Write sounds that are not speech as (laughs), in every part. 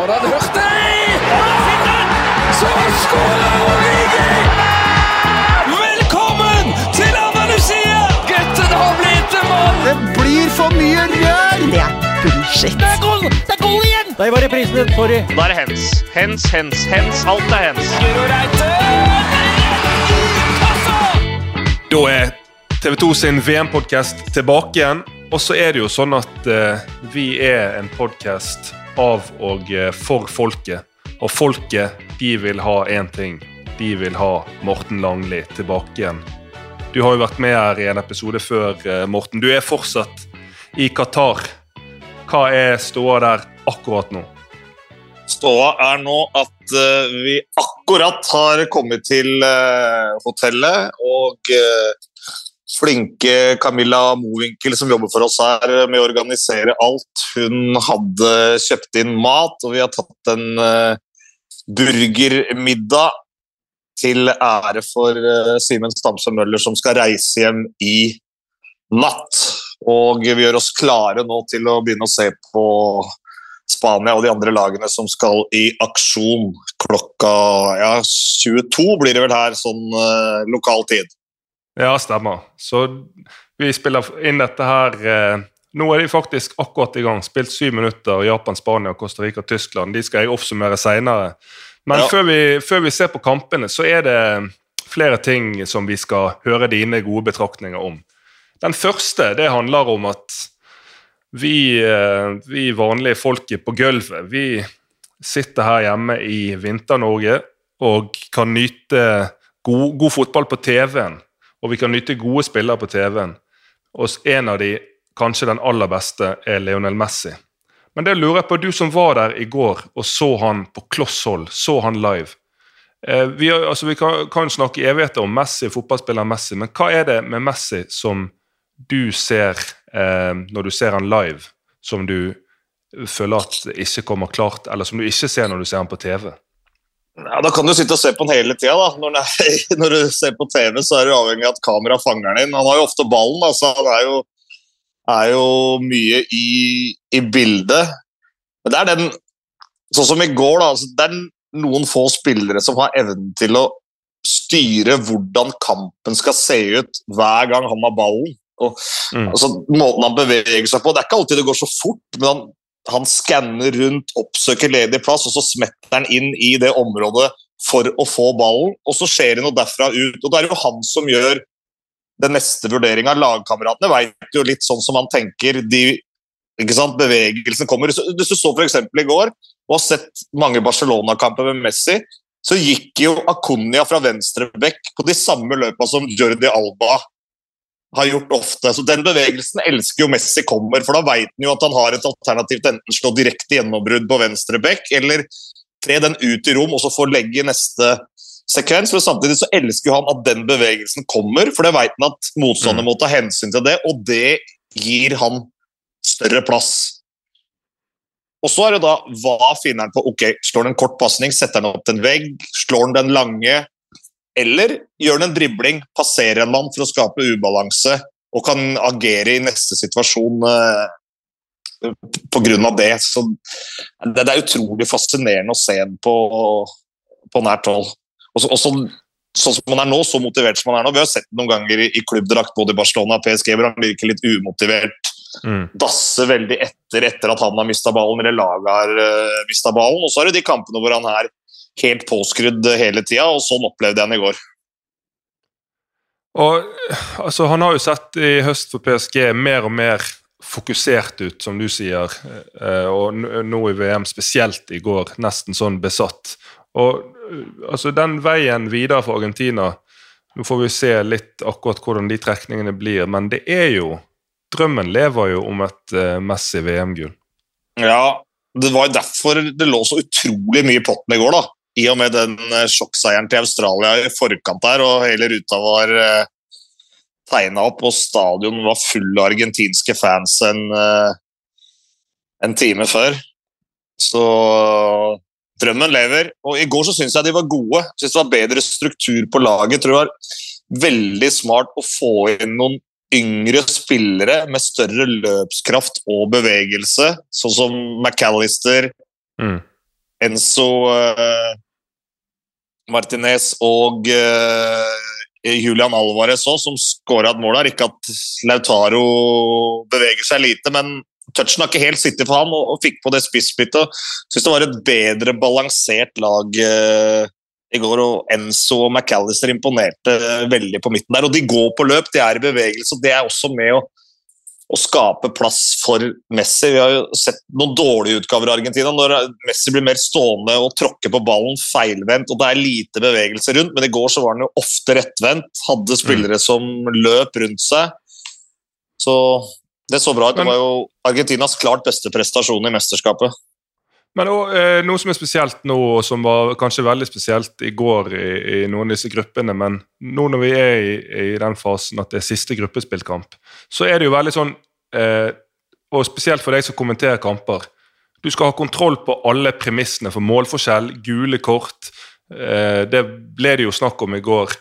Har han hørt? Så skårer Origi! Velkommen til Andalusia! Gutten har blitt en mann! Det blir for mye rør! Det er bullshit. Det er goal! Det er goal igjen! Der var reprisen, sorry. Da er det hens. Hens, hens, hens. Alt er hens. Da er TV 2 sin VM-podkast tilbake igjen. Og så er det jo sånn at uh, vi er en podkast av og eh, for folket. Og folket, de vil ha én ting. De vil ha Morten Langli tilbake igjen. Du har jo vært med her i en episode før, eh, Morten. Du er fortsatt i Qatar. Hva er ståa der akkurat nå? Ståa er nå at eh, vi akkurat har kommet til hotellet, og flinke Camilla Mowinckel som jobber for oss her med å organisere alt. Hun hadde kjøpt inn mat, og vi har tatt en eh, burgermiddag til ære for eh, Simen Stamse Møller som skal reise hjem i natt. Og vi gjør oss klare nå til å begynne å se på Spania og de andre lagene som skal i aksjon klokka ja, 22 blir det vel her, sånn eh, lokal tid. Ja, stemmer. Så vi spiller inn dette her eh, Nå er de faktisk akkurat i gang. Spilt syv minutter. Japan, Spania, Costa Rica, Tyskland. De skal jeg oppsummere seinere. Men Ja. før, vi, før vi ser på kampene, så er det flere ting som vi skal høre dine gode betraktninger om. Den første det handler om at vi, eh, vi vanlige folket på gulvet, vi sitter her hjemme i Vinter-Norge og kan nyte god, god fotball på TV-en. Og vi kan nyte gode spillere på TV-en. Og en av de, kanskje den aller beste, er Lionel Messi. Men det lurer jeg på, du som var der i går og så han på kloss hold, så han live. Eh, vi, altså, vi kan, kan snakke evigheter om Messi, fotballspiller Messi, men hva er det med Messi som du ser eh, når du ser han live, som du føler at ikke kommer klart, eller som du ikke ser når du ser han på TV? Ja, Da kan du sitte og se på den hele tida. da. Når, (laughs) når du ser på TV, så er du avhengig av at kamera fanger den inn. Han har jo ofte ballen, da, så han er jo, er jo mye i, i bildet. Men det er den Sånn som i går, da. Altså, det er noen få spillere som har evnen til å styre hvordan kampen skal se ut hver gang han har ballen. Og, Mm. altså, måten han beveger seg på Det er ikke alltid det går så fort, men han, han skanner rundt, oppsøker ledig plass, og så smetter han inn i det området for å få ballen, og så skjer det noe derfra ut. Og da er det jo han som gjør den neste vurderinga. Lagkameratene vet jo litt sånn som han tenker. de Bevegelsen kommer. Hvis du så f.eks. i går og har sett mange Barcelona-kamper med Messi, så gikk jo Akunya fra venstrebekk på de samme løpa som Jordi Alba har gjort ofte. Så Den bevegelsen elsker jo Messi kommer, for da vet han jo at han har et alternativ til enten slå direkte gjennombrudd på venstre bekk, eller tre den ut i rom og så få legge i neste sekvens. Men samtidig så elsker han at den bevegelsen kommer, for det vet han at motstander må ta hensyn til det, og det gir han større plass. Og så er det da hva finner han på? Ok, Slår han en kort pasning, setter han opp til en vegg, slår han den lange, eller gjør han en dribling, passerer en mann for å skape ubalanse og kan agere i neste situasjon eh, av det. Så det, det er utrolig fascinerende å se ham på, på nært hold. Og så, og så, sånn som han er nå, så motivert som han er nå. Vi har sett noen ganger i, i klubbdrakt både i Barcelona og PSG hvor han virker litt umotivert Mm. dasser veldig etter etter at han har mista ballen, eller laget har uh, mista ballen. Og så er det de kampene hvor han er helt påskrudd eh, hele tida, og sånn opplevde jeg han i går. Og altså, Han har jo sett i høst for PSG mer og mer fokusert ut, som du sier. eh, Og nå i VM spesielt i går, nesten sånn besatt. Og eh, altså, den veien videre for Argentina Nå får vi se litt akkurat hvordan de trekningene blir, men det er jo Drømmen lever jo om et uh, Messi VM-gull. Ja, det var derfor det lå så utrolig mye i potten i går, da. I og med den eh, sjokkseieren til Australia i forkant der, og hele ruta var uh, tegna opp, og stadion var full av argentinske fans en, eh, en time før. Så drømmen lever. Og i går så syns jeg de var gode. Synes det var bedre struktur på laget. Tror det var veldig smart å få inn noen yngre spillere med større løpskraft og bevegelse, sånn som McAllister, Mm. Enzo uh, Martinez og uh, Julian Alvarez òg, som skåra et mål her. Ikke at Lautaro beveger seg lite, men touchen har ikke helt sittet for ham og, og fikk på det spissbyttet. Syns det var et bedre balansert lag uh, i går, og Enzo og McAllister imponerte veldig på midten der. Og de går på løp, de er i bevegelse, og det er også med å å skape plass for Messi. Vi har jo sett noen dårlige utgaver av Argentina når Messi blir mer stående og tråkker på ballen feilvendt og det er lite bevegelse rundt, men i går så var han jo ofte rettvendt. Hadde spillere mm. som løp rundt seg. Så det så bra ut. Det var jo Argentinas klart beste prestasjon i mesterskapet. Men også, eh, noe som er spesielt nå, og som var kanskje veldig spesielt i går i, i noen av disse gruppene, men nå når vi er i, i, den fasen at det er siste gruppespillkamp, så er det jo veldig sånn eh, Og spesielt for deg som kommenterer kamper. Du skal ha kontroll på alle premissene for målforskjell, gule kort. Eh, det ble det jo snakk om i går.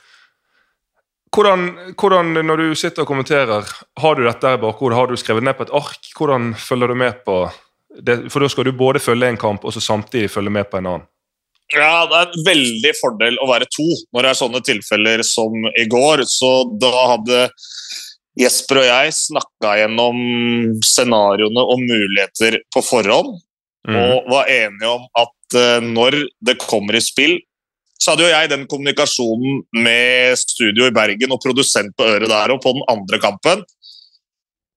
Hvordan, hvordan, når du sitter og kommenterer, har du dette i bakhodet? Har du skrevet ned på et ark? Hvordan følger du med på det, for da skal du både følge en kamp og så samtidig følge med på en annen. Ja, Det er en veldig fordel å være to når det er sånne tilfeller som i går. Så da hadde Jesper og jeg snakka gjennom scenarioene og muligheter på forhånd. Mm. Og var enige om at uh, når det kommer i spill, så hadde jo jeg den kommunikasjonen med studio i Bergen og produsent på øret der og på den andre kampen.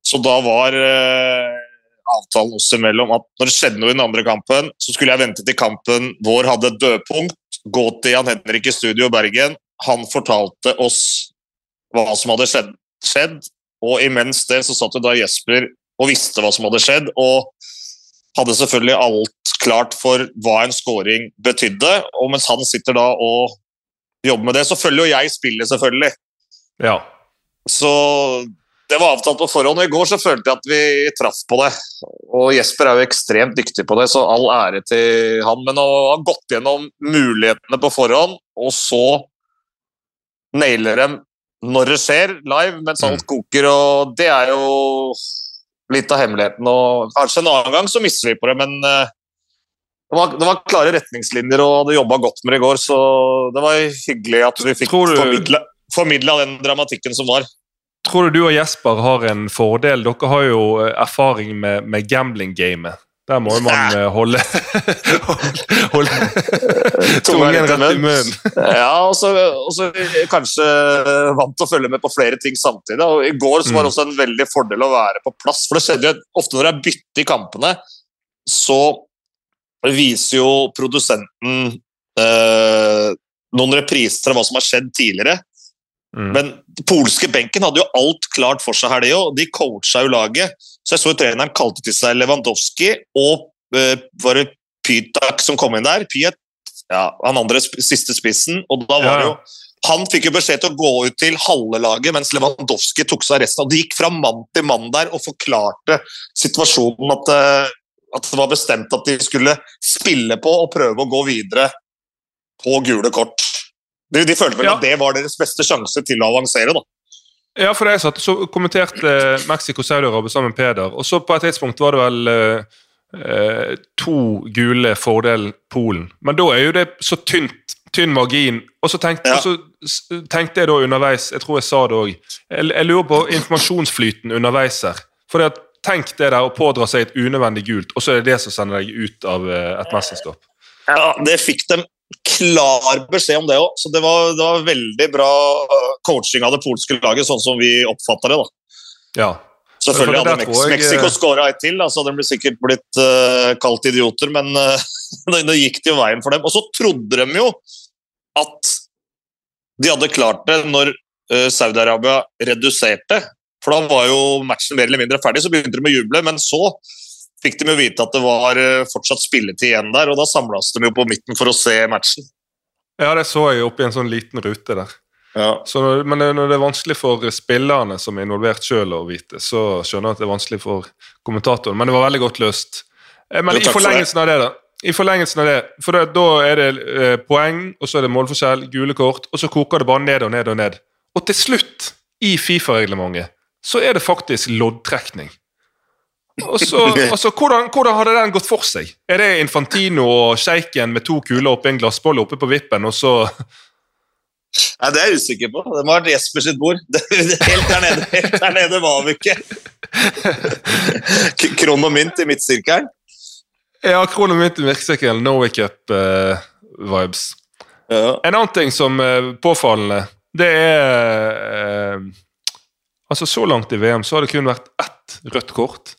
Så da var uh, avtalen oss imellom at når det skjedde noe i den andre kampen, så skulle jeg vente til kampen vår hadde dødpunkt, gå til Jan Henrik i studio i Bergen. Han fortalte oss hva som hadde skjedd, skjedd og imens det så satt jo da Jesper og visste hva som hadde skjedd, og hadde selvfølgelig alt klart for hva en scoring betydde. Og mens han sitter da og jobber med det, så følger jo jeg spillet, selvfølgelig. Ja. Så det var avtalt på forhånd. og I går så følte jeg at vi traff på det. Og Jesper er jo ekstremt dyktig på det, så all ære til han. Men å ha gått gjennom mulighetene på forhånd, og så nailer dem når det skjer, live, mens alt mm. koker, og det er jo litt av hemmeligheten. Og kanskje en annen gang så mister vi på det, men uh, det, var, det var, klare retningslinjer, og hadde jobba godt med det i går, så det var hyggelig at vi fikk du... formidla den dramatikken som var. Tror du du og Jesper har en fordel? Dere har jo eh, erfaring med, med gambling-gamet. Der må man holde, (laughs) holde, holde, tungen rett i munnen. ja, og så kanskje vant til å følge med på flere ting samtidig. Og I går så var det mm. også en veldig fordel å være på plass. For det skjedde jo ofte når det er bytte i kampene, så viser jo produsenten eh, noen repriser av hva som har skjedd tidligere. Mm. Men polske benken hadde jo alt klart for seg her, det òg. De coacha jo laget. Så jeg så treneren kalte til seg Lewandowski og uh, var det Pytak som kom inn der. Pyet, ja, han andre siste spissen. Og da var ja. jo han fikk jo beskjed til å gå ut til halve laget, mens Lewandowski tok seg resten. Og De gikk fra mann til mann der og forklarte situasjonen. At, uh, at det var bestemt at de skulle spille på og prøve å gå videre på gule kort. De, de følte vel ja. at det var deres beste sjanse til å avansere, da. Ja, for det jeg satt så kommenterte eh, Mexico-Saudi-Arabia sammen med Peder, og så på et tidspunkt var det vel eh, eh, to gule fordel Polen. Men da er jo det så tynt, tynn margin. Og så tenkte, ja. så tenkte, jeg da underveis, jeg tror jeg sa det òg jeg, jeg, lurer på informasjonsflyten underveis her. For Tenk det der å pådra seg et unødvendig gult, og så er det det som sender deg ut av eh, et mesterskap. Ja, Det fikk dem klar beskjed om det òg. Så det var, det var, veldig bra coaching av det polske laget, sånn som vi oppfatter det. da. Ja. Selvfølgelig hadde jeg... Mexico skåra et til, så hadde de sikkert blitt uh, kalt idioter, men (laughs) uh, det gikk jo veien for dem. Og så trodde de jo at de hadde klart det når uh, Saudi-Arabia reduserte. For da var jo matchen mer eller mindre ferdig, så begynte de å juble. Men så fikk de jo vite at det var eh, fortsatt spilletid igjen der, og da samlas de jo på midten for å se matchen. Ja, det så jeg oppi en sånn liten rute der. Ja. Så, men når det er vanskelig for spillerne som er involvert sjøl å vite, så skjønner jeg at det er vanskelig for kommentatoren. Men det var veldig godt løst. Eh, men jo, i forlengelsen av det, da. I forlengelsen av det, for det, Da er det eh, poeng, og så er det målforskjell, gule kort, og så koker det bare ned og ned og ned. Og til slutt, i Fifa-reglementet, så er det faktisk loddtrekning. Og så, hvordan, hvordan hadde den gått for seg? Er det Infantino og sjeiken med to kuler oppi en glassbolle oppe på vippen, og så Nei, Det er jeg usikker på. Det må ha vært Jesper sitt bord. Det, det, helt, der nede, helt der nede var vi ikke. Kron og mynt i midtsirkelen. Ja, kron og mynt i midtsirkelen. Norway Cup-vibes. Ja. En annen ting som er påfallende, det er uh, Altså, så langt i VM så har det kun vært ett rødt kort.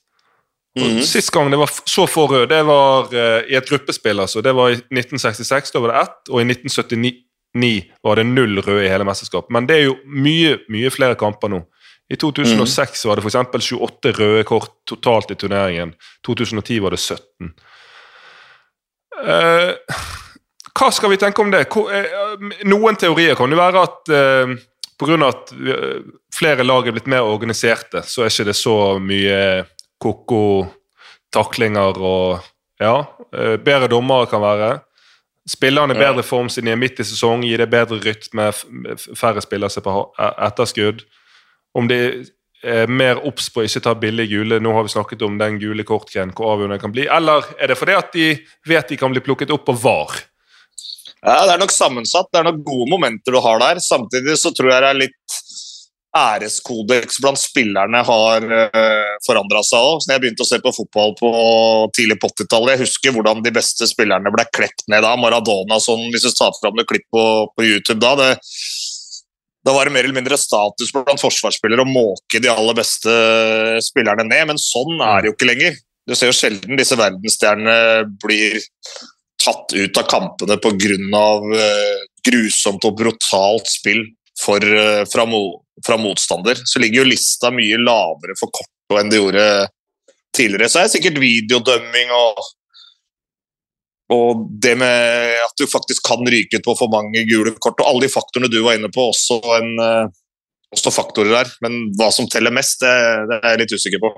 Og Mhm. Sist gang det var så få røde, det var uh, i et gruppespill. altså. Det var i 1966, da var det ett, og i 1979 var det null røde i hele mesterskapet. Men det er jo mye mye flere kamper nå. I 2006 var det f.eks. 28 røde kort totalt i turneringen. 2010 var det 17. Uh, hva skal vi tenke om det? Eh, noen teorier kan jo være at eh, pga. at eh, flere lag er blitt mer organiserte, så er ikke det så mye ko-ko taklinger og Ja, eh, bedre dommere kan være. Spillerne i bedre form siden de er midt i sesong, gir det bedre rytme, færre spillere seg på e- etterskudd. Om de er mer obs på å ikke ta billig gule, nå har vi snakket om den gule kortgren, hvor avgjørende det kan bli, eller er det fordi at de vet de kan bli plukket opp på VAR? Ja, Det er nok sammensatt. Det er nok gode momenter du har der. Samtidig så tror jeg det er litt æreskodeks blant spillerne har uh, forandra seg òg. Jeg begynte å se på fotball på tidlig på 80-tallet. Jeg husker hvordan de beste spillerne ble klept ned da. Maradona sånn, hvis du tar fram et klipp på, på YouTube da. Det, da var det mer eller mindre status blant forsvarsspillere å måke de aller beste spillerne ned, men sånn er det jo ikke lenger. Du ser jo sjelden disse verdensstjernene blir tatt ut av kampene pga. Uh, grusomt og brutalt spill for, eh, fra, fra motstander. Så ligger jo lista mye lavere for Korto enn det gjorde tidligere. Så er det sikkert videodømming og og det med at du faktisk kan ryke ut på for mange gule kort, og alle de faktorene du var inne på, også, en, eh, også faktorer der. Men hva som teller mest, det, det er jeg litt usikker på.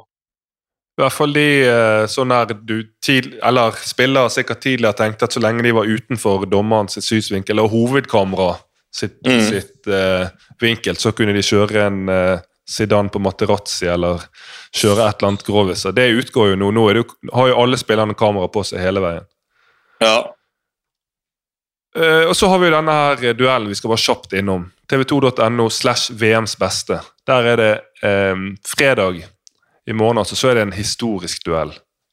I hvert fall de eh, sånn her du tid, eller spillere sikkert tidligere tenkte at så lenge de var utenfor dommerens synsvinkel og hovedkamera sitt, Mm. sitt uh, vinkel, så kunne de kjøre en uh, Zidane på Materazzi eller kjøre et eller annet grovis. Det utgår jo nå. Nå det har jo alle spillerne kamera på seg hele veien. Ja. Uh, og så har vi jo denne her eh, duellen vi skal bare kjapt innom. tv2.no slash VMs beste. Der er det um, fredag i morgen, altså, så er det en historisk duell.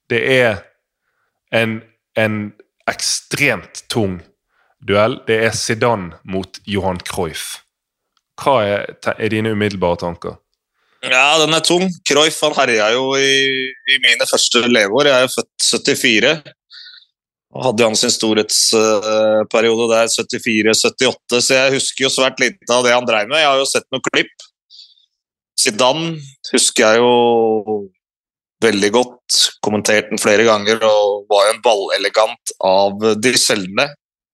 Det er en, en ekstremt tung duell. Det er Zidane mot Johan Cruyff. Hva er, er dine umiddelbare tanker? Ja, den er tung. Cruyff han herja jo i, i mine første leveår. Jeg er jo født 74. Og hadde han sin storhetsperiode der 74-78, så jeg husker jo svært lite av det han dreiv med. Jeg har jo sett noen klipp. Zidane husker jeg jo veldig godt. Kommentert den flere ganger og var jo en ballelegant av de sjeldne.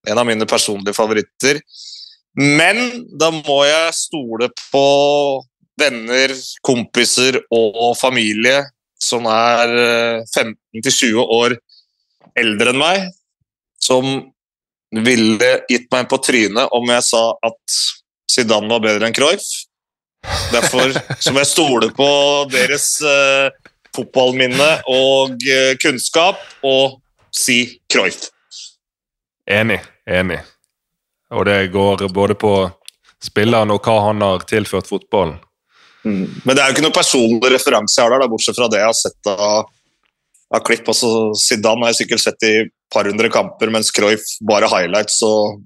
En av mine personlige favoritter. Men da må jeg stole på venner, kompiser og familie som er eh, 15-20 år eldre enn meg, som ville gitt meg på trynet om jeg sa at Zidane var bedre enn Cruyff. Derfor så må jeg stole på deres eh, fotballminne og eh, kunnskap og si Cruyff. Enig. Enig. Og det går både på spilleren og hva han har tilført fotballen. Men det er jo ikke noen personlig referanse jeg har der, da, bortsett fra det jeg har sett av, av klipp. Altså, Zidane har jeg sikkert sett i et par hundre kamper, mens Cruyff bare highlights. og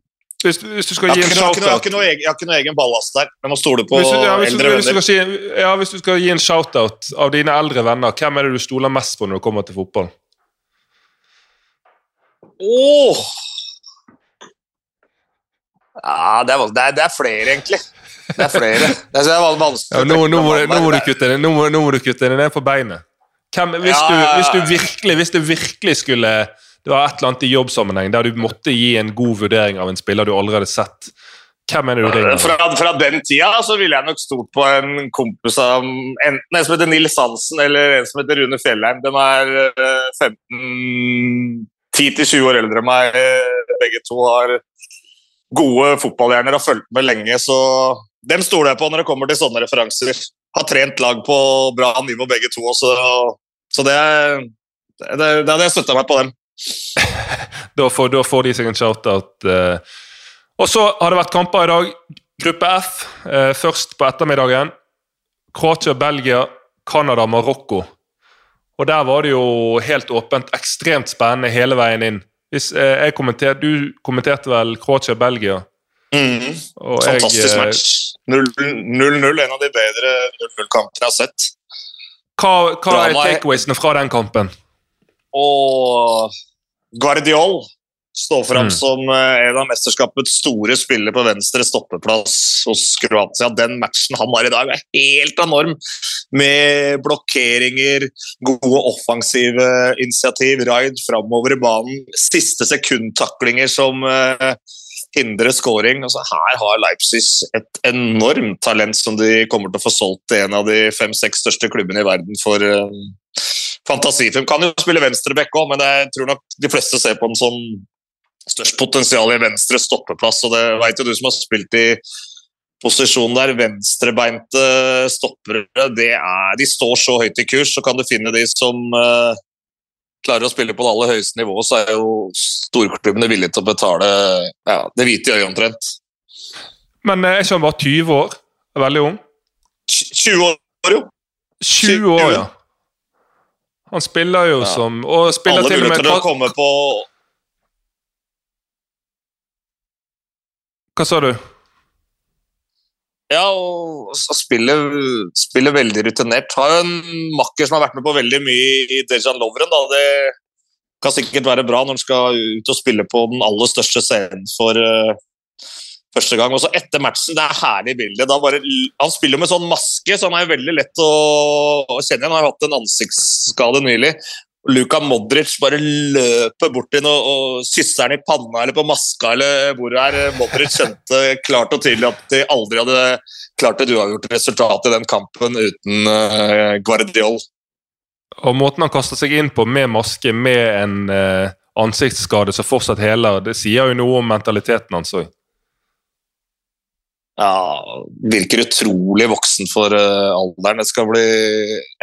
Hvis, hvis du skal gi en noe- jeg, har ikke, noe- jeg, har ikke noe egen, jeg har ikke noe egen ballast der. Jeg må stole på hvis du, ja, hvis, du, eldre hvis, du venner. si, ja, hvis du skal gi en shout-out av dine eldre venner, hvem er det du stoler mest på når du kommer til fotball? Åh! Ja, det er, det, er, det er flere, egentlig. Det er flere. Det er vanskelig. Ja, nå, nå, må, nå, må du kutte det, nå, må, du kutte det ned på beinet. Hvem, hvis, Ja, du, hvis, du virkelig, hvis du virkelig skulle Det var et eller annet i jobbsammenheng der du måtte gi en god vurdering av en spiller du allerede sett. Hvem er det du ringer? Fra, fra den tida så ville jeg nok stolt på en kompis av enten en som heter Nils Hansen eller en som heter Rune Fjellheim. De er eh, 15 10-20 år eldre enn meg. eh, Begge to har gode fotballhjerner har fulgt med lenge, så dem stoler jeg på når det kommer til sånne referanser. Har trent lag på bra nivå begge to, og så Så det, det, det, det hadde jeg støtta meg på dem. (laughs) Da får, da får de seg en shout-out. eh. Og så har det vært kamper i dag. Gruppe F eh, først på ettermiddagen. Kroatia, Belgia, Canada, Marokko. Og der var det jo helt åpent ekstremt spennende hele veien inn. Hvis, eh, jeg kommenterte, du kommenterte vel Kroatia, Belgia? Mm. Fantastisk jeg, eh, match. 0-0, en av de bedre 0-0-kampene jeg har sett. Hva, hva er- takeawaysene fra den kampen? Og Guardiol står fram Mm. som eh, en av mesterskapets store spillere på venstre stoppeplass hos Kroatia. Den matchen han har i dag, er helt enorm. Med blokkeringer, gode offensive initiativ, raid framover i banen, siste sekundtaklinger som uh, hindrer scoring. Altså, her har Leipzig et enormt talent som de kommer til å få solgt til en av de fem-seks største klubbene i verden for uh, fantasifilm. Kan jo spille venstreback òg, men jeg tror nok de fleste ser på den som størst potensial i venstre stoppeplass. og Det vet jo du som har spilt i posisjonen der. Venstrebeinte stoppere det er, de står så høyt i kurs, så kan du finne de som uh, klarer å spille på det aller høyeste nivået, så er jo storklubbene villige til å betale ja, det hvite øyet omtrent. Men jeg som var han bare 20 år? Veldig ung? 20 år, jo! 20 år, ja. Han spiller jo Ja. som Og spiller Alle til muligheter til å komme på hva sa du? Ja, og spiller, spiller veldig rutinert. Har jo en makker som har vært med på veldig mye i Dejan Lovren. Da. Det kan sikkert være bra når han skal ut og spille på den aller største scenen for uh, første gang. Og så etter matchen, det er herlig bilde. Han spiller med sånn maske, så han er veldig lett å, å kjenne igjen. Han har hatt en ansiktsskade nylig. Luka Modric bare løper bort til noe og kysser den i panna eller på maska eller hvor er. Modric kjente klart og tydelig at de aldri hadde klart et uavgjort resultat i den kampen uten uh, Guardiol. Og måten han kaster seg inn på med maske, med en eh, ansiktsskade som fortsatt heler, det sier jo noe om mentaliteten hans òg. Ja, virker utrolig voksen for uh, alderen. Det skal bli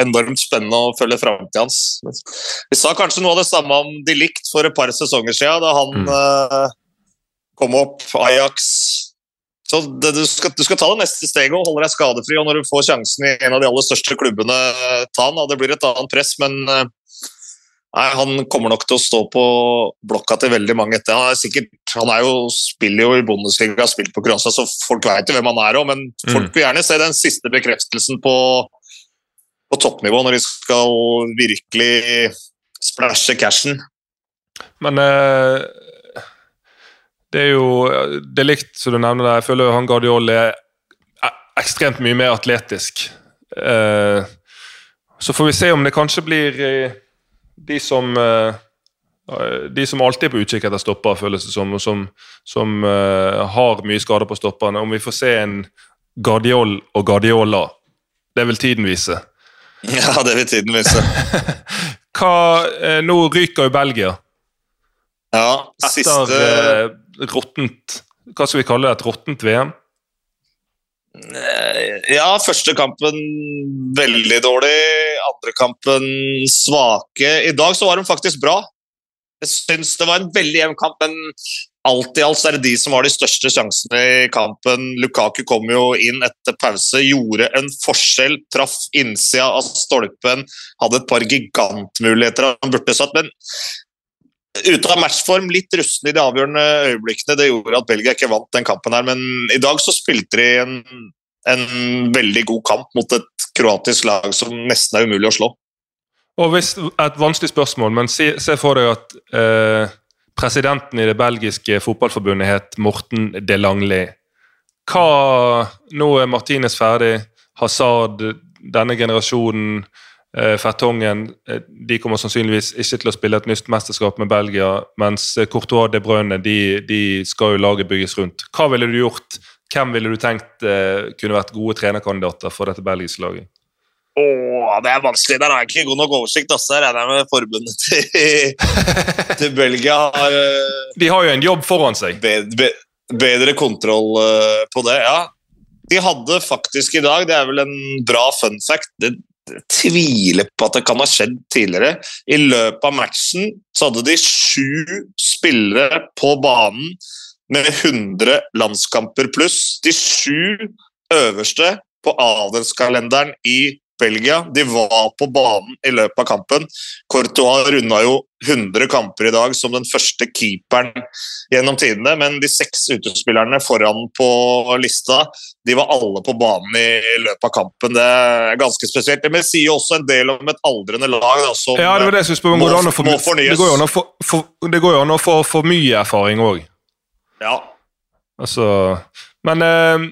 enormt spennende å følge framtida hans. Vi sa kanskje noe av det samme om de likt for et par sesonger siden, da han Mm. uh, kom opp, Ajax. Så det, du, skal, du skal ta det neste steget og holde deg skadefri, og når du får sjansen i en av de aller største klubbene, ta den. Det blir et annet press, men uh, Nei, Han kommer nok til å stå på blokka til veldig mange etter. Han er, sikkert, han er jo, spiller jo i Bundesliga, har spilt på Kroatia, så folk vet jo hvem han er òg. Men folk vil gjerne se den siste bekreftelsen på, på toppnivå, når de skal virkelig splæsje cashen. Men eh, det er jo Det er likt som du nevner der. Jeg føler han Guardiol er e- ekstremt mye mer atletisk. Eh, så får vi se om det kanskje blir eh, de som eh, de som alltid er på utkikk etter stopper, føles det som, som, som uh, har mye skader på stopperne. Om vi får se en Guardiol og Guardiola, det vil tiden vise. (laughs) Ja, det vil tiden vise. (laughs) Hva, uh, nå ryker jo Belgia. Ja, Etter siste eh, råttent Hva skal vi kalle det? Et råttent VM? Eh, Ja, første kampen veldig dårlig, andre kampen svake. I dag så var de faktisk bra. Jeg syns det var en veldig jevn kamp, men alt i alt er det de som har de største sjansene i kampen. Lukaku kom jo inn etter pause, gjorde en forskjell, traff innsida av stolpen, hadde et par gigantmuligheter han burde satt, men ute av matchform, litt rusten i de avgjørende øyeblikkene. Det gjorde at Belgia ikke vant den kampen her, men i dag så spilte de en, en veldig god kamp mot et kroatisk lag som nesten er umulig å slå. Og hvis, Et vanskelig spørsmål, men se, se for deg at eh, presidenten i det belgiske fotballforbundet het Morten Delangli. Hva Nå er Martinez ferdig. Hazard, denne generasjonen, eh, Fertongen eh, De kommer sannsynligvis ikke til å spille et nytt mesterskap med Belgia, mens eh, Courtois de Brønne de, de skal jo laget bygges rundt. Hva ville du gjort? Hvem ville du tenkt eh, kunne vært gode trenerkandidater for dette belgiske laget? Åh, det er vanskelig. Der har jeg ikke god nok oversikt. Altså. Jeg regner med forbundet til, (laughs) til Belgia har eh, De har jo en jobb foran seg. bedre, bedre kontroll eh, på det. Ja, de hadde faktisk i dag, det er vel en bra fun fact, de, tviler på at det kan ha skjedd tidligere. I løpet av matchen så hadde de sju spillere på banen med 100 landskamper pluss. De sju øverste på adelskalenderen i Belgia. De var på banen i løpet av kampen. Courtois runda jo 100 kamper i dag som den første keeperen gjennom tidene, men de seks utespillerne foran på lista de var alle på banen i løpet av kampen. Det er ganske spesielt. Men det sier også en del om et aldrende lag da, som Ja, det var det jeg spørre må, Går det få- må fornyes. Det går jo an å få- for, det går jo an å få for mye erfaring òg. Ja. Altså, men eh,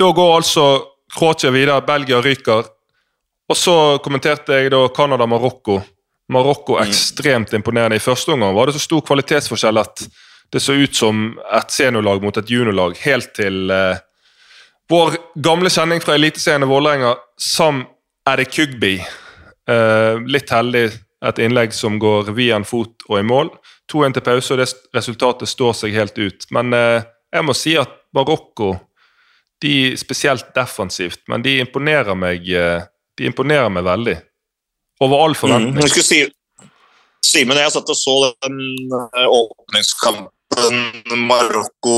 da går altså Kroatia videre, Belgia ryker. Og så kommenterte jeg da Canada-Marokko. Marokko ekstremt imponerende. I første omgang var det så stor kvalitetsforskjell at det så ut som et seniorlag mot et juniorlag, helt til eh, vår gamle kjenning fra Eliteserien i Vålerenga, Sam Adekugbi. Eh, litt heldig et innlegg som går via en fot og i mål. 2-1 til pause, og det resultatet står seg helt ut. Men eh, jeg må si at Marokko, de spesielt defensivt, men de imponerer meg eh, De imponerer meg veldig. Over all Mm. forventning. Jeg skulle si Simen og jeg satt og så den eh, åpningskampen Marokko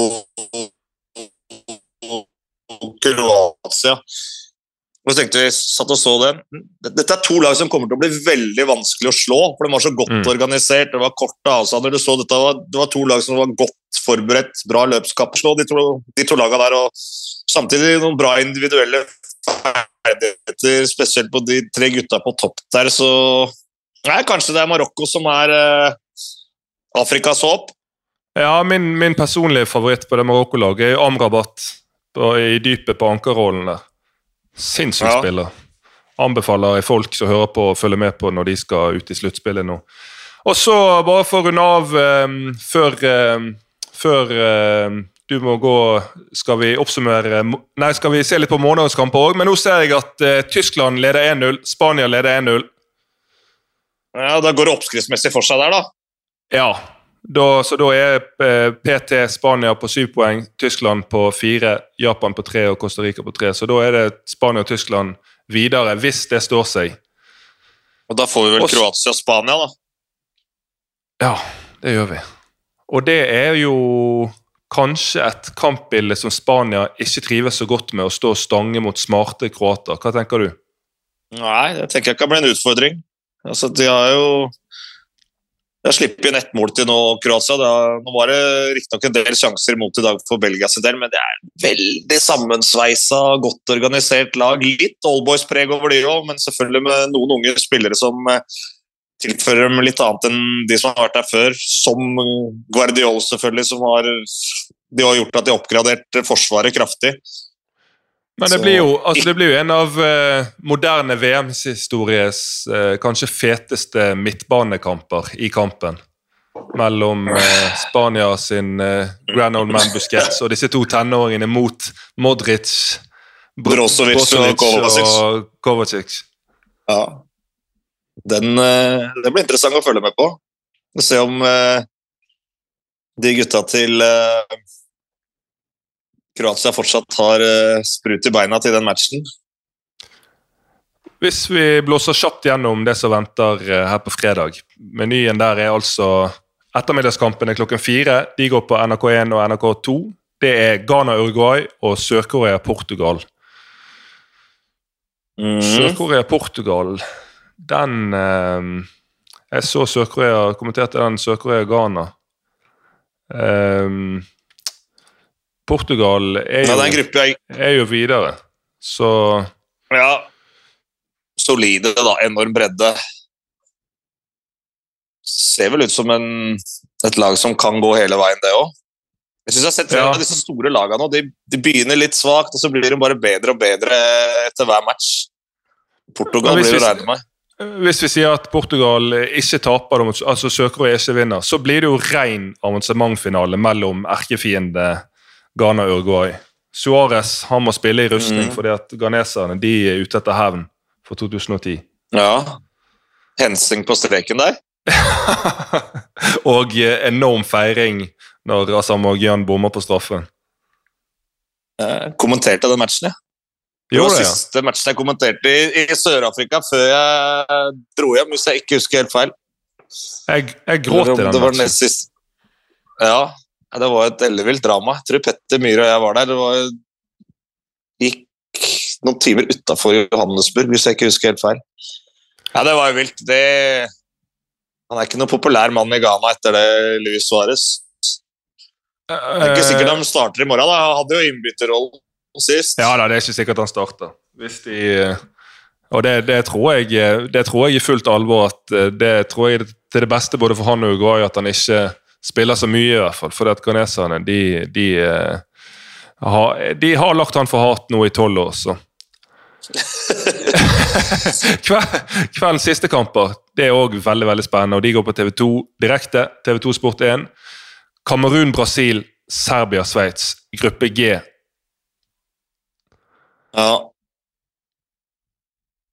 Kroatia. Og så tenkte vi, satt og så den. Dette er to lag som kommer til å bli veldig vanskelig å slå. For de var så godt Mm. organisert, det var korte avstander. Du så dette var, det var to lag som var godt forberedt, bra slå, de to, de to lagene der. Og samtidig noen bra individuelle ferdigheter, spesielt på de tre gutta på topp der. Så Nei, kanskje det er Marokko som er eh, Afrikas håp. Ja, min, min personlige favoritt på det Marokko-laget er Amrabat i dypet på ankerrollen der. Sinnssyk Ja. spiller. Anbefaler jeg folk som hører på, å følge med på når de skal ut i sluttspillet nå. Og så, bare for å runde av eh, før, eh, før eh, du må gå Skal vi oppsummere Nei, skal vi se litt på morgendagens kamper òg? Men nå ser jeg at eh, Tyskland leder 1-0, Spania leder 1-0. Ja, Da går det oppskriftsmessig for seg der, da. Ja, da, så da er eh, PT Spania på syv poeng, Tyskland på fire, Japan på tre og Costa Rica på tre. Så da er det Spania og Tyskland videre, hvis det står seg. Og Da får vi vel Også, Kroatia og Spania, da. Ja, det gjør vi. Og det er jo kanskje et kampbilde som Spania ikke trives så godt med, å stå og stange mot smarte kroater. Hva tenker du? Nei, det tenker jeg kan bli en utfordring. Altså, De har jo de har sluppet inn ett mål til nå, Kroatia. Det har, nå var det riktignok en del sjanser imot i dag for Belgia sin del, men det er veldig sammensveisa, godt organisert lag. Litt oldboys-preg over de òg, men selvfølgelig med noen unge spillere som eh, tilfører dem litt annet enn de som har vært der før. Som Guardiol, selvfølgelig, som har de har gjort at de har oppgradert Forsvaret kraftig. Men det blir jo, altså det blir jo en av eh, moderne VM-histories eh, kanskje feteste midtbanekamper i kampen. Mellom eh, Spania sin eh, grand old man Busquets og disse to tenåringene mot Modric, Br- Brozovic og Kovacic. og Kovacic. Ja. Den, den, det blir interessant å følge med på. Og se om eh, de gutta til eh, Kroatia fortsatt har eh, sprut i beina til den matchen. Hvis vi blåser kjapt gjennom det som venter eh, her på fredag Menyen der er altså ettermiddagskampene klokken fire. De går på NRK1 og NRK2. Det er Ghana-Uruguay og Sør-Korea-Portugal. Mm. Sør-Korea-Portugal, den eh, Jeg så Sør-Korea kommenterte den Sør-Korea-Ghana. Eh, Portugal er jo, er jeg er jo videre, så Ja. Solide, da. Enorm bredde. Ser vel ut som en, et lag som kan gå hele veien, det òg. Jeg synes jeg har sett flere Ja. av disse store lagene nå. De, de begynner litt svakt, og så blir de bare bedre og bedre etter hver match. Portugal blir å regne med. Hvis vi sier at Portugal ikke taper, altså søker og ikke vinner, så blir det jo ren avansementfinale mellom erkefiende Ghana og Uruguay. Suárez må spille i rustning Mm. fordi at ghaneserne de er ute etter hevn for 2010. Ja. Hensing på streken der. (laughs) og eh, enorm feiring når Asamoah Gyan bommer på straffen. Jeg kommenterte den matchen, jeg. Det var det, ja. siste matchen jeg kommenterte i, i Sør-Afrika før jeg dro hjem, hvis jeg ikke husker helt feil. Jeg, jeg gråt i den det var nest siste. Ja, det var et ellevilt drama. Jeg tror Petter Myhre og jeg var der. Det var, gikk noen timer utafor Johannesburg, hvis jeg ikke husker helt feil. Ja, det var jo vilt. Det, han er ikke noen populær mann i Ghana etter det, Luis Suárez. Det er ikke sikkert de starter i morgen. da. Han hadde jo innbytterrollen sist. Ja da, det er ikke sikkert han starter. Hvis de, og det, det, tror jeg, det tror jeg i fullt alvor at eh, det tror jeg til det beste både for han og Uguay at han ikke spiller så mye, i hvert fall. For at ghaneserne de, de, eh, har, de har lagt han for hat nå i tolv år, så (laughs) Kveldens siste kamper det er òg veldig veldig spennende, og de går på TV2 direkte. TV2 Sport 1. Kamerun-Brasil, Serbia-Sveits, gruppe G. Ja.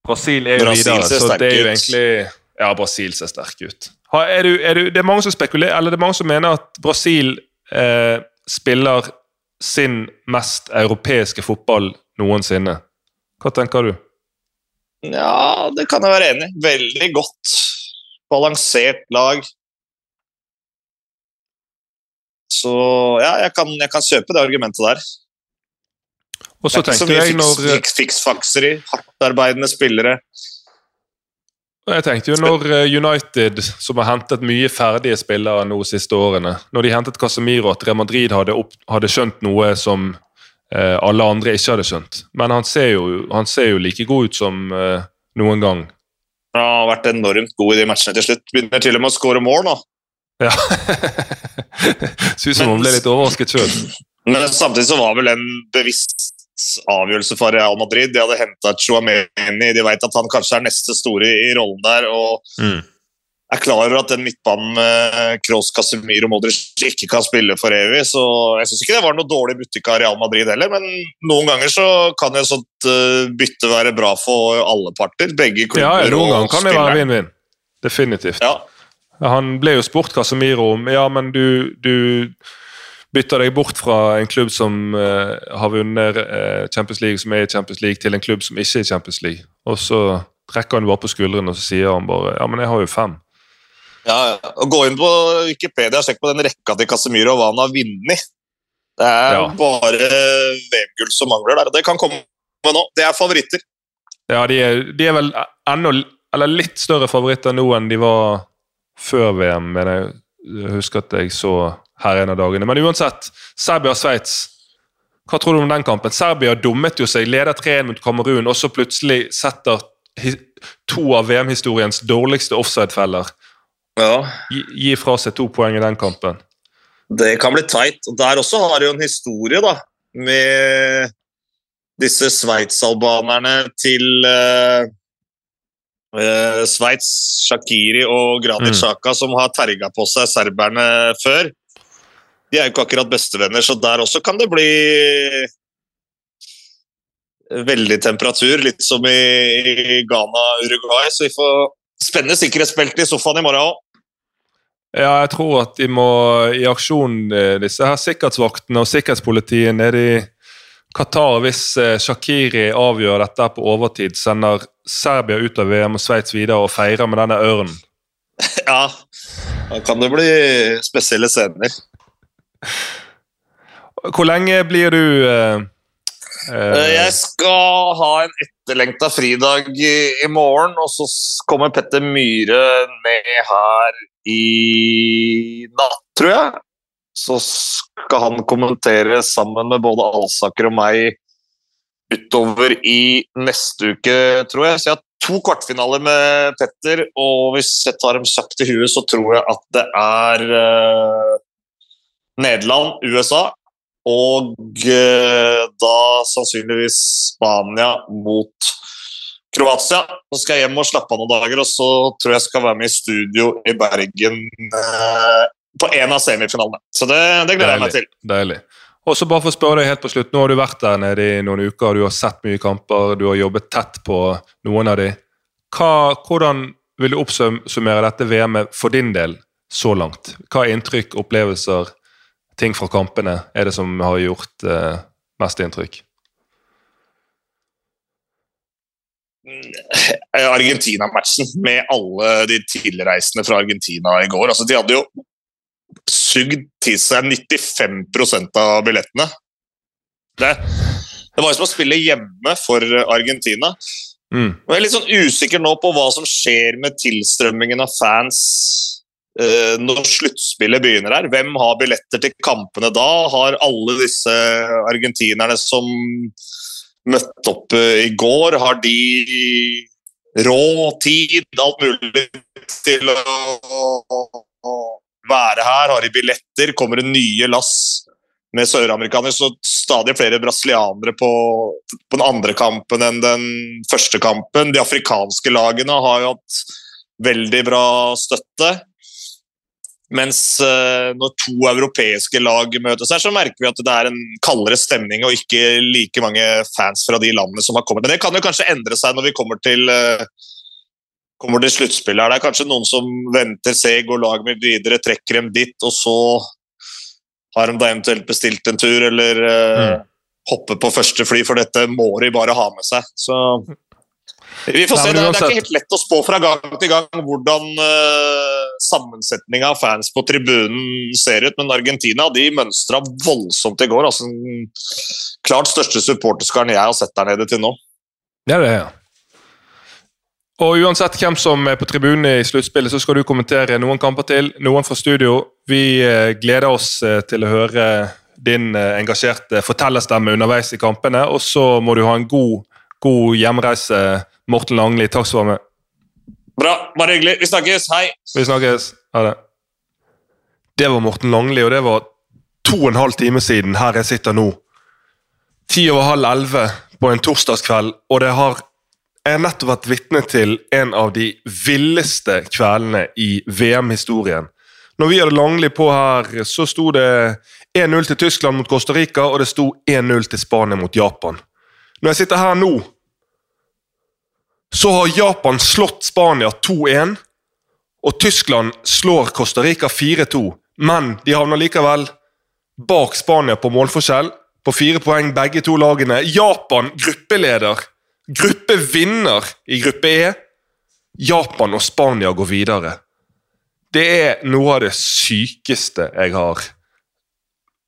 Brasil er jo Brasil videre, så det er jo egentlig Ja, Brasil ser sterk ut. Er du, er du, det er mange som spekulerer, eller det er mange som mener at Brasil eh, spiller sin mest europeiske fotball noensinne. Hva tenker du? ja, det kan jeg være enig i. Veldig godt balansert lag. Så ja, jeg kan, jeg kan kjøpe det argumentet der. Og så tenkte jeg når fiks- fiks-fakser. Hardtarbeidende spillere. Jeg tenkte jo når eh, United, som har hentet mye ferdige spillere nå de siste årene Når de hentet Casemiro, at Real Madrid hadde, opp, hadde skjønt noe som eh, alle andre ikke hadde skjønt. Men han ser jo, han ser jo like god ut som eh, noen gang. Han har vært enormt god i de matchene til slutt. Begynner til og med å skåre mål nå. Ja. (laughs) Ser ut som hun ble litt overrasket sjøl. (laughs) Men samtidig så var vel en bevisst avgjørelse for Real Madrid. De hadde henta Chouameni, de vet at han kanskje er neste store i rollen der. og Mm. er klar over at den midtbanen med Kroos, Casemiro og Modric ikke kan spille for evig. så Jeg syns ikke det var noe dårlig butikk av Real Madrid heller, men noen ganger så kan et sånt eh, bytte være bra for alle parter. Begge klubber Ja, ja, noen og ganger kan det være vinn-vinn. Definitivt. Ja, Han ble jo spurt Casemiro om ja, men du, du bytter deg bort fra en klubb som uh, har vunnet uh, Champions League, som er i Champions League, til en klubb som ikke er i Champions League. Og så trekker han bare på skuldrene og så sier han bare ja, men jeg har jo fem. Ja. Og Gå inn på Wikipedia og sjekk på den rekka til Casemiro og hva han har vunnet. Det er Ja. bare VM-gull som mangler der. og Det kan komme nå. Det er favoritter. Ja, de er, de er vel enda eller litt større favoritter nå enn de var før VM, men jeg husker at jeg så her en av dagene. Men uansett, Serbia-Sveits. Hva tror du om den kampen? Serbia dummet jo seg, leder 3-1 mot Kamerun, og så plutselig setter to av VM-historiens dårligste offside-feller. Ja. Gi, gi fra seg to poeng i den kampen. Det kan bli teit. Der også har de jo en historie, da, med disse sveitsalbanerne til uh, Sveits, Shakiri og Granit Mm. Xhaka, som har terga på seg serberne før. De er jo ikke akkurat bestevenner, så der også kan det bli veldig temperatur, litt som i, Ghana Ghana-Uruguay. Så vi får spennende sikkerhetsbeltet i sofaen i morgen òg. Ja, jeg tror at de må i aksjon, eh, disse her sikkerhetsvaktene og sikkerhetspolitiet nede i Qatar, hvis eh, Shakiri avgjør dette på overtid, sender Serbia ut av VM og Sveits videre og feirer med denne ørnen. (laughs) Ja, da kan det bli spesielle scener. Hvor lenge blir du uh, Eh, Jeg skal ha en etterlengta fridag i, i morgen, og så kommer Petter Myhre ned her i natt, tror jeg. Så skal han kommentere sammen med både Alsaker og meg utover i neste uke, tror jeg. Så jeg har to kvartfinaler med Petter, og hvis jeg tar dem kjapt i huet, så tror jeg at det er eh, Nederland, USA og eh, da sannsynligvis Spania mot Kroatia. Så skal jeg hjem og slappe av noen dager, og så tror jeg jeg skal være med i studio i Bergen eh, på en av semifinalene. Så det, det gleder jeg meg til. Deilig. Og så bare for å spørre deg helt på slutt, Nå har du vært der nede i noen uker, du har sett mye kamper, du har jobbet tett på noen av de. Hva, hvordan vil du oppsummere dette VM-et for din del så langt? Hva er inntrykk, opplevelser, ting fra kampene er det som har gjort eh, mest inntrykk? Argentina-matchen med alle de tilreisende fra Argentina i går. Altså, de hadde jo sugd til seg 95% av billettene. Det, det var jo som å spille hjemme for Argentina. Mm. Jeg er litt sånn usikker nå på hva som skjer med tilstrømmingen av fans når sluttspillet begynner her. Hvem har billetter til kampene da? Har alle disse argentinerne som møtte opp eh, i går, har de råd, tid, alt mulig til å være her? Har de billetter? Kommer det nye lass med søramerikanere? Så stadig flere brasilianere på, på den andre kampen enn den første kampen. De afrikanske lagene har jo hatt veldig bra støtte. Mens uh, når to europeiske lag møtes her, så merker vi at det er en kaldere stemning og ikke like mange fans fra de landene som har kommet. Men det kan jo kanskje endre seg når vi kommer til, uh, kommer til sluttspillet. Det er kanskje noen som venter, ser, går laget mitt videre, trekker dem dit, og så har de da eventuelt bestilt en tur eller uh, mm. hopper på første fly, for dette må de bare ha med seg. Så vi får se. Det, det, er ikke helt lett å spå fra gang til gang hvordan uh, sammensetninga av fans på tribunen ser ut, men Argentina de mønstra voldsomt i går. altså Klart største supporterskaren jeg har sett der nede til nå. Ja, det er. Og Uansett hvem som er på tribunen i sluttspillet, så skal du kommentere noen kamper til, noen fra studio. Vi uh, gleder oss uh, til å høre din engasjerte fortellerstemme underveis i kampene, og så må du ha en god, god hjemreise Morten Langli, takk skal du ha med. Bra. Bare hyggelig. Vi snakkes. Hei. Vi snakkes. Ha det. Det var Morten Langli, og det var to og en halv time siden her jeg sitter nå. Ti over halv elleve på en torsdagskveld, og det har jeg har nettopp vært vitne til en av de villeste kveldene i VM-historien. Når vi hadde Langli på her, så sto det 1-0 til Tyskland mot Costa Rica, og det sto 1-0 til Spania mot Japan. Når jeg sitter her nå, så har Japan slått Spania 2-1, og Tyskland slår Costa Rica 4-2. Men de havner likevel bak Spania på målforskjell, på fire poeng begge to lagene. Japan gruppeleder. Gruppevinner i gruppe E. Japan og Spania går videre. Det er noe av det sykeste jeg har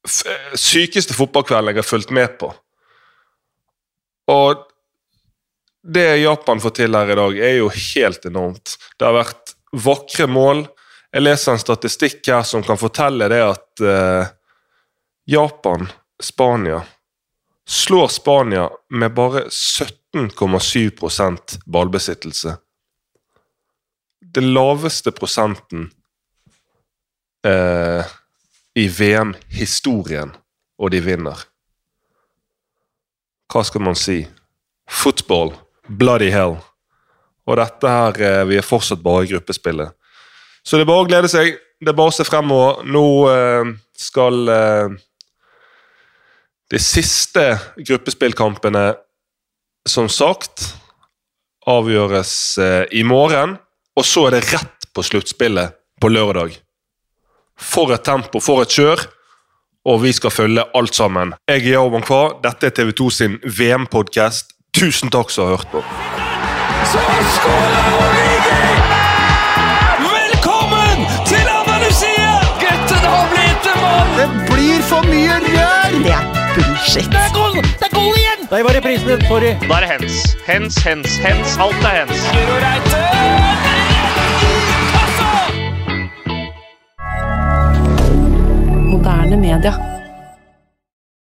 Sykeste fotballkvelden jeg har fulgt med på. Og det Japan får til her i dag, er jo helt enormt. Det har vært vakre mål. Jeg leser en statistikk her som kan fortelle det at eh, Japan, Spania, slår Spania med bare 17,7% ballbesittelse. Den laveste prosenten eh, i VM-historien, og de vinner. Hva skal man si? Football Bloody hell. Og dette her eh, Vi er fortsatt bare i gruppespillet. Så det er bare å glede seg. Det er bare å se fremover. Nå eh, skal eh, de siste gruppespillkampene, som sagt, avgjøres i morgen. Og så er det rett på sluttspillet på lørdag. For et tempo, for et kjør. Og vi skal følge alt sammen. Jeg er Yao Bankwa. Dette er TV2 sin VM-podkast. Tusen takk som har hørt på. Så skårer Origi! Velkommen til Andalusia! Gutten har blitt en mann! Det blir for mye rør! Det er bullshit. Det er goal, det er goal igjen! Der var reprisen din. Sorry. Da er det hens. Hens, hens, hens. Alt er hens. Guro Reite! Moderne media.